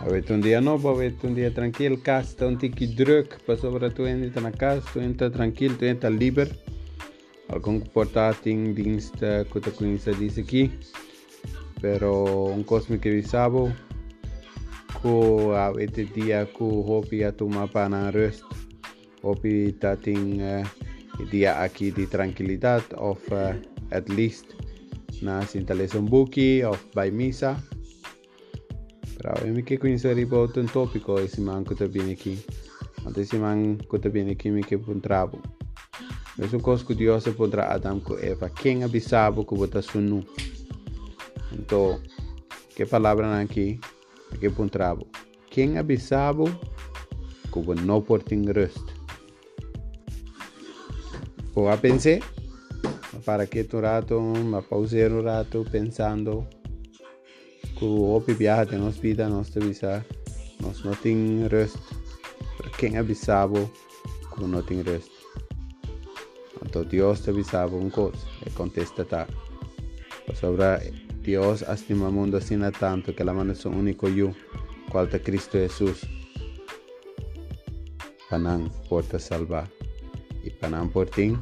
Avete un dia novo, avete un dia tranquilo, casa está um tique druk, passou para tu entra na casa, tu entra tranquilo, tu entra livre. Algum comportating diensta que tu conhece diz aqui, pero um cosme que visavo, que avete dia que hopi a tomar para rust, hopi tating uh, dia aqui de tranquilidade, of uh, at least na sintales un buki, of by misa. Pero eu me que conhecer about um tópico esse man que viene aqui. Até esse man que viene aqui me que um trabo. Mas um coisa se podrá Adam com Eva. Quem avisava que você sunu? Então, que palavra aqui? Que trabo. Quem avisava que não pode ter rest? Vou a pensar. Para que tu rato, ma pausar um rato pensando cu opi viaja nos vida nos te visa nos nothing rest quien avisabo cu nothing rest. Anto Dios te avisaba un cosa e contesta ta sobra pues Dios astima mundo sin tanto que la mano es un único yo cual te Cristo Jesús. Panán por te salvar y Panán por ti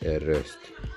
el resto